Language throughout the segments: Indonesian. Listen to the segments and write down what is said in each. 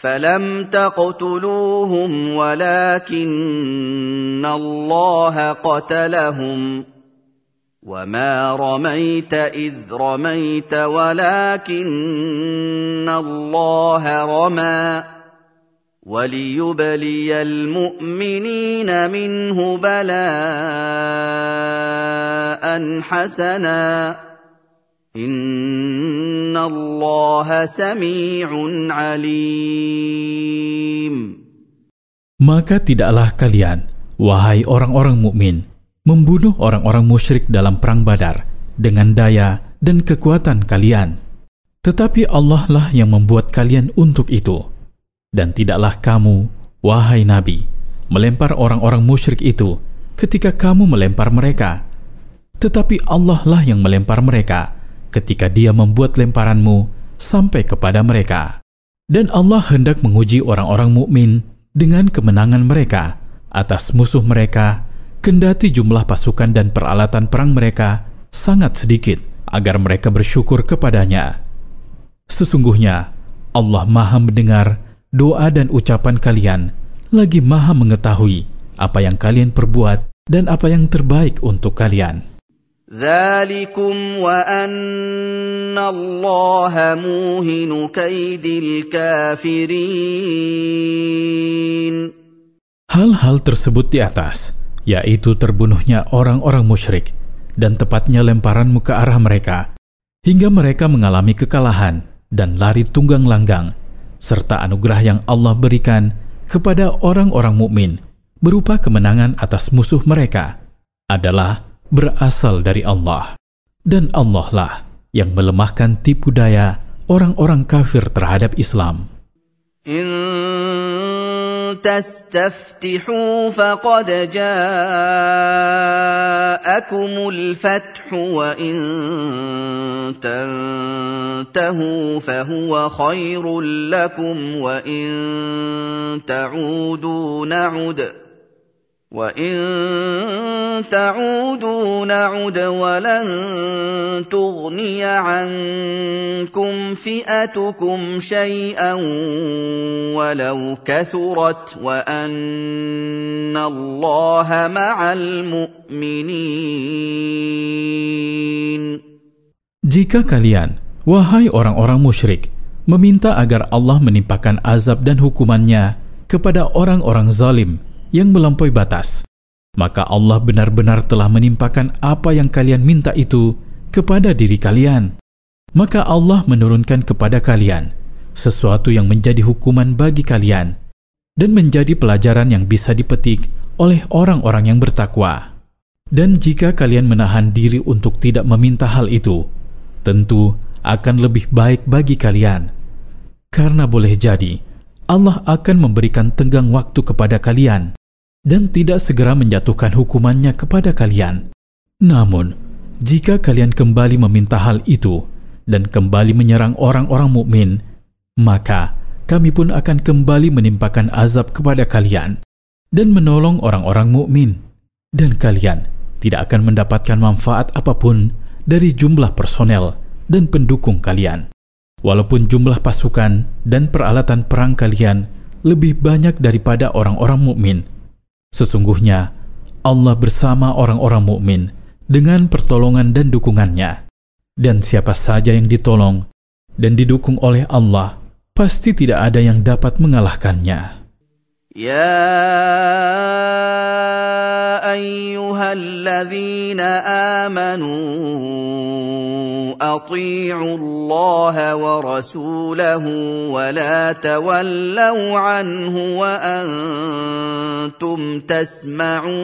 فلم تقتلوهم ولكن الله قتلهم وما رميت اذ رميت ولكن الله رمى وليبلي المؤمنين منه بلاء حسنا ان الله سميع عليم Maka tidaklah kalian, wahai orang-orang mukmin, membunuh orang-orang musyrik dalam perang Badar dengan daya dan kekuatan kalian. Tetapi Allah lah yang membuat kalian untuk itu. Dan tidaklah kamu, wahai Nabi, melempar orang-orang musyrik itu ketika kamu melempar mereka. Tetapi Allah lah yang melempar mereka ketika dia membuat lemparanmu sampai kepada mereka. Dan Allah hendak menguji orang-orang mukmin dengan kemenangan mereka atas musuh mereka, kendati jumlah pasukan dan peralatan perang mereka sangat sedikit agar mereka bersyukur kepadanya. Sesungguhnya Allah Maha mendengar doa dan ucapan kalian, lagi Maha mengetahui apa yang kalian perbuat dan apa yang terbaik untuk kalian. ذلكم وان الله موهن كيد الكافرين Hal-hal tersebut di atas, yaitu terbunuhnya orang-orang musyrik dan tepatnya lemparanmu ke arah mereka, hingga mereka mengalami kekalahan dan lari tunggang langgang, serta anugerah yang Allah berikan kepada orang-orang mukmin berupa kemenangan atas musuh mereka, adalah berasal dari Allah. Dan Allah lah yang melemahkan tipu daya orang-orang kafir terhadap Islam. إن تستفتحوا فقد جاءكم الفتح وإن تنتهوا فهو خير لكم وإن تعودوا نعد وإن تعودوا نعد ولن تغني عنكم فئتكم شيئا ولو كثرت وأن الله مع المؤمنين Jika kalian, wahai orang-orang musyrik, meminta agar Allah menimpakan azab dan hukumannya kepada orang-orang zalim yang melampaui batas, maka Allah benar-benar telah menimpakan apa yang kalian minta itu kepada diri kalian. Maka Allah menurunkan kepada kalian sesuatu yang menjadi hukuman bagi kalian dan menjadi pelajaran yang bisa dipetik oleh orang-orang yang bertakwa. Dan jika kalian menahan diri untuk tidak meminta hal itu, tentu akan lebih baik bagi kalian. Karena boleh jadi Allah akan memberikan tenggang waktu kepada kalian dan tidak segera menjatuhkan hukumannya kepada kalian. Namun, jika kalian kembali meminta hal itu dan kembali menyerang orang-orang mukmin, maka kami pun akan kembali menimpakan azab kepada kalian dan menolong orang-orang mukmin, dan kalian tidak akan mendapatkan manfaat apa pun dari jumlah personel dan pendukung kalian. Walaupun jumlah pasukan dan peralatan perang kalian lebih banyak daripada orang-orang mukmin, sesungguhnya Allah bersama orang-orang mukmin dengan pertolongan dan dukungannya. Dan siapa saja yang ditolong dan didukung oleh Allah, pasti tidak ada yang dapat mengalahkannya. يا ايها الذين امنوا اطيعوا الله ورسوله ولا تولوا عنه وانتم تسمعون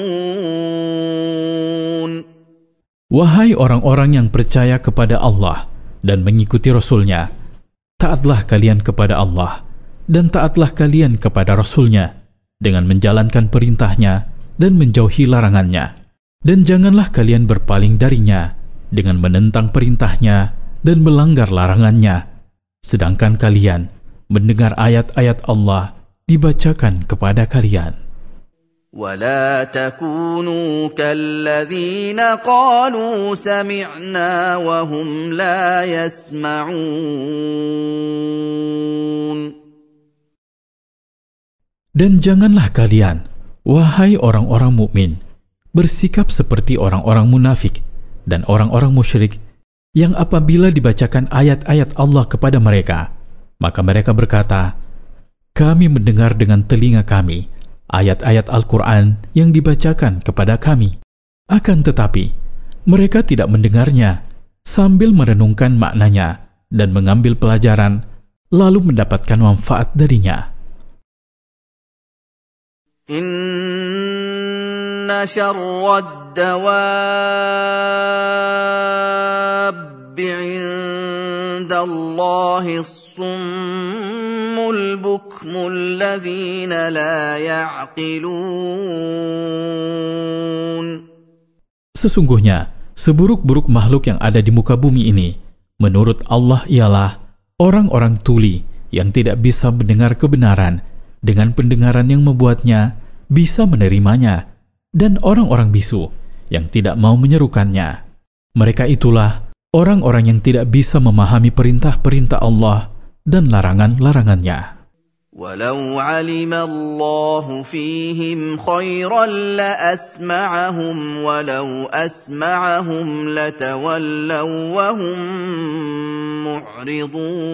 Wahai orang-orang yang percaya kepada Allah dan mengikuti Rasul-Nya, taatlah kalian kepada Allah dan taatlah kalian kepada Rasul-Nya dengan menjalankan perintahnya dan menjauhi larangannya. Dan janganlah kalian berpaling darinya dengan menentang perintahnya dan melanggar larangannya. Sedangkan kalian mendengar ayat-ayat Allah dibacakan kepada kalian. ولا تكونوا كالذين قالوا سمعنا وهم لا يسمعون Dan janganlah kalian, wahai orang-orang mukmin, bersikap seperti orang-orang munafik dan orang-orang musyrik yang apabila dibacakan ayat-ayat Allah kepada mereka, maka mereka berkata, "Kami mendengar dengan telinga kami ayat-ayat Al-Quran yang dibacakan kepada kami." Akan tetapi, mereka tidak mendengarnya sambil merenungkan maknanya dan mengambil pelajaran, lalu mendapatkan manfaat darinya. Inna syarrad dawab inda Allahi summul bukmul ladhina la ya'qilun. Sesungguhnya, seburuk-buruk makhluk yang ada di muka bumi ini, menurut Allah ialah orang-orang tuli yang tidak bisa mendengar kebenaran dengan pendengaran yang membuatnya bisa menerimanya, dan orang-orang bisu yang tidak mau menyerukannya. Mereka itulah orang-orang yang tidak bisa memahami perintah-perintah Allah dan larangan-larangannya. ولو علم الله فيهم خيرا لاسمعهم ولو اسمعهم لتولوا وهم معرضون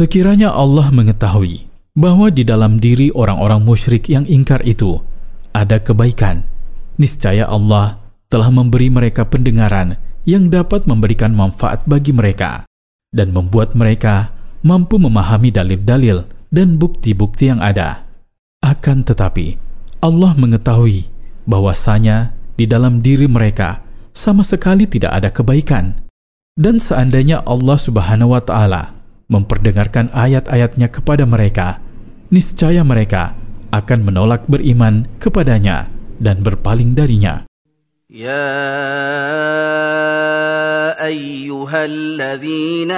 Sekiranya Allah mengetahui bahwa di dalam diri orang-orang musyrik yang ingkar itu ada kebaikan, niscaya Allah telah memberi mereka pendengaran yang dapat memberikan manfaat bagi mereka dan membuat mereka mampu memahami dalil-dalil dan bukti-bukti yang ada. Akan tetapi, Allah mengetahui bahwasanya di dalam diri mereka sama sekali tidak ada kebaikan. Dan seandainya Allah Subhanahu wa taala memperdengarkan ayat-ayatnya kepada mereka, niscaya mereka akan menolak beriman kepadanya dan berpaling darinya. Ya ايها الذين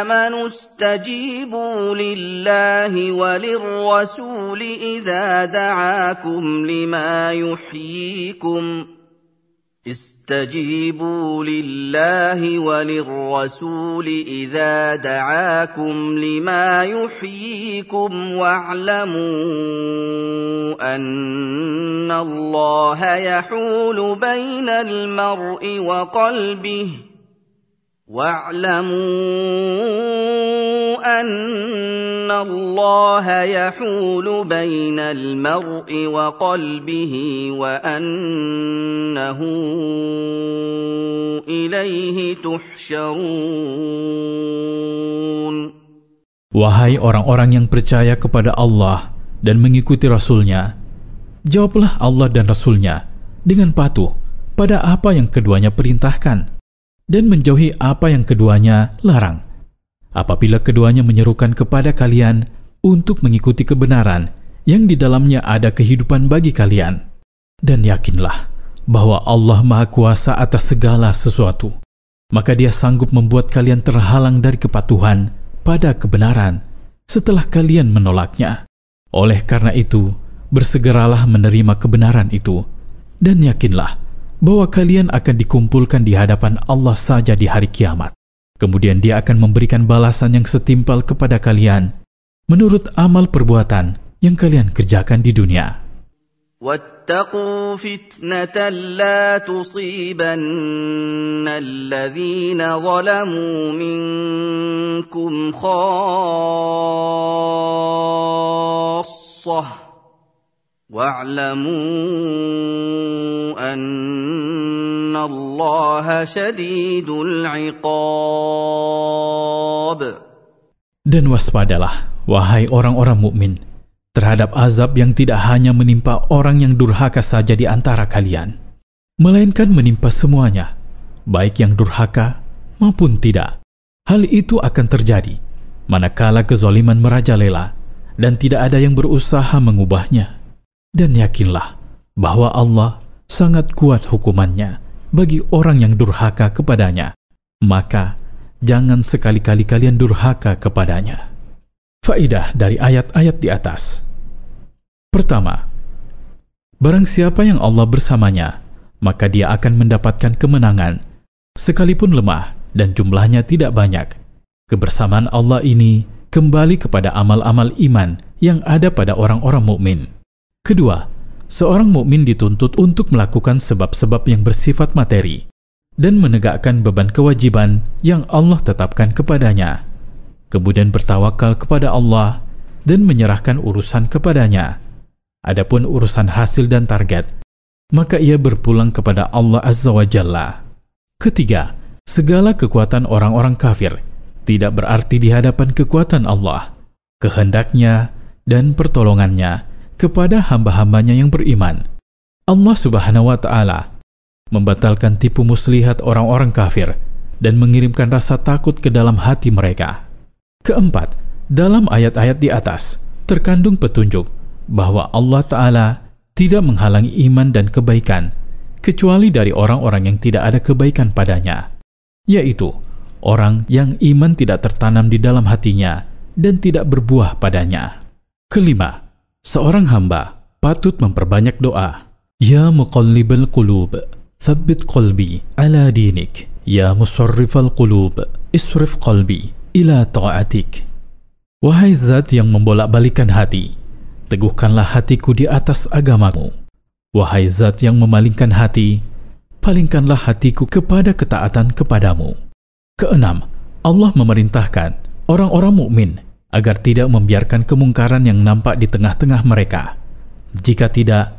امنوا استجيبوا لله وللرسول اذا دعاكم لما يحييكم استجيبوا لله وللرسول إذا دعاكم لما يحييكم واعلموا أن الله يحول بين المرء وقلبه واعلموا ان الله يحول بين المرء وقلبه وانه اليه تحشرون Wahai orang-orang yang percaya kepada Allah dan mengikuti Rasulnya, jawablah Allah dan Rasulnya dengan patuh pada apa yang keduanya perintahkan dan menjauhi apa yang keduanya larang. Apabila keduanya menyerukan kepada kalian untuk mengikuti kebenaran yang di dalamnya ada kehidupan bagi kalian, dan yakinlah bahwa Allah Maha Kuasa atas segala sesuatu, maka Dia sanggup membuat kalian terhalang dari kepatuhan pada kebenaran setelah kalian menolaknya. Oleh karena itu, bersegeralah menerima kebenaran itu, dan yakinlah bahwa kalian akan dikumpulkan di hadapan Allah saja di hari kiamat. Kemudian dia akan memberikan balasan yang setimpal kepada kalian menurut amal perbuatan yang kalian kerjakan di dunia. واتقوا فتنة لا تصيبن الذين ظلموا منكم خاصة واعلموا ان الله شديد العقاب Dan waspadalah, wahai orang-orang mukmin, terhadap azab yang tidak hanya menimpa orang yang durhaka saja di antara kalian, melainkan menimpa semuanya, baik yang durhaka maupun tidak. Hal itu akan terjadi manakala kezaliman merajalela dan tidak ada yang berusaha mengubahnya. Dan yakinlah bahwa Allah sangat kuat hukumannya bagi orang yang durhaka kepadanya. Maka jangan sekali-kali kalian durhaka kepadanya. Faidah dari ayat-ayat di atas. Pertama, barang siapa yang Allah bersamanya, maka dia akan mendapatkan kemenangan, sekalipun lemah dan jumlahnya tidak banyak. Kebersamaan Allah ini kembali kepada amal-amal iman yang ada pada orang-orang mukmin. Kedua, seorang mukmin dituntut untuk melakukan sebab-sebab yang bersifat materi dan menegakkan beban kewajiban yang Allah tetapkan kepadanya. Kemudian bertawakal kepada Allah dan menyerahkan urusan kepadanya. Adapun urusan hasil dan target, maka ia berpulang kepada Allah Azza wa Jalla. Ketiga, segala kekuatan orang-orang kafir tidak berarti di hadapan kekuatan Allah, kehendaknya, dan pertolongannya kepada hamba-hambanya yang beriman. Allah Subhanahu wa Ta'ala membatalkan tipu muslihat orang-orang kafir dan mengirimkan rasa takut ke dalam hati mereka. Keempat, dalam ayat-ayat di atas terkandung petunjuk bahwa Allah Ta'ala tidak menghalangi iman dan kebaikan kecuali dari orang-orang yang tidak ada kebaikan padanya, yaitu orang yang iman tidak tertanam di dalam hatinya dan tidak berbuah padanya. Kelima, seorang hamba patut memperbanyak doa. Ya muqallibal qulub, thabbit qalbi ala dinik. Ya musarrifal qulub, isrif qalbi ila ta'atik. Wahai zat yang membolak-balikan hati, teguhkanlah hatiku di atas agamamu. Wahai zat yang memalingkan hati, palingkanlah hatiku kepada ketaatan kepadamu. Keenam, Allah memerintahkan orang-orang mukmin agar tidak membiarkan kemungkaran yang nampak di tengah-tengah mereka. Jika tidak,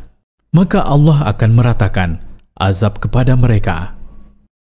maka Allah akan meratakan azab kepada mereka.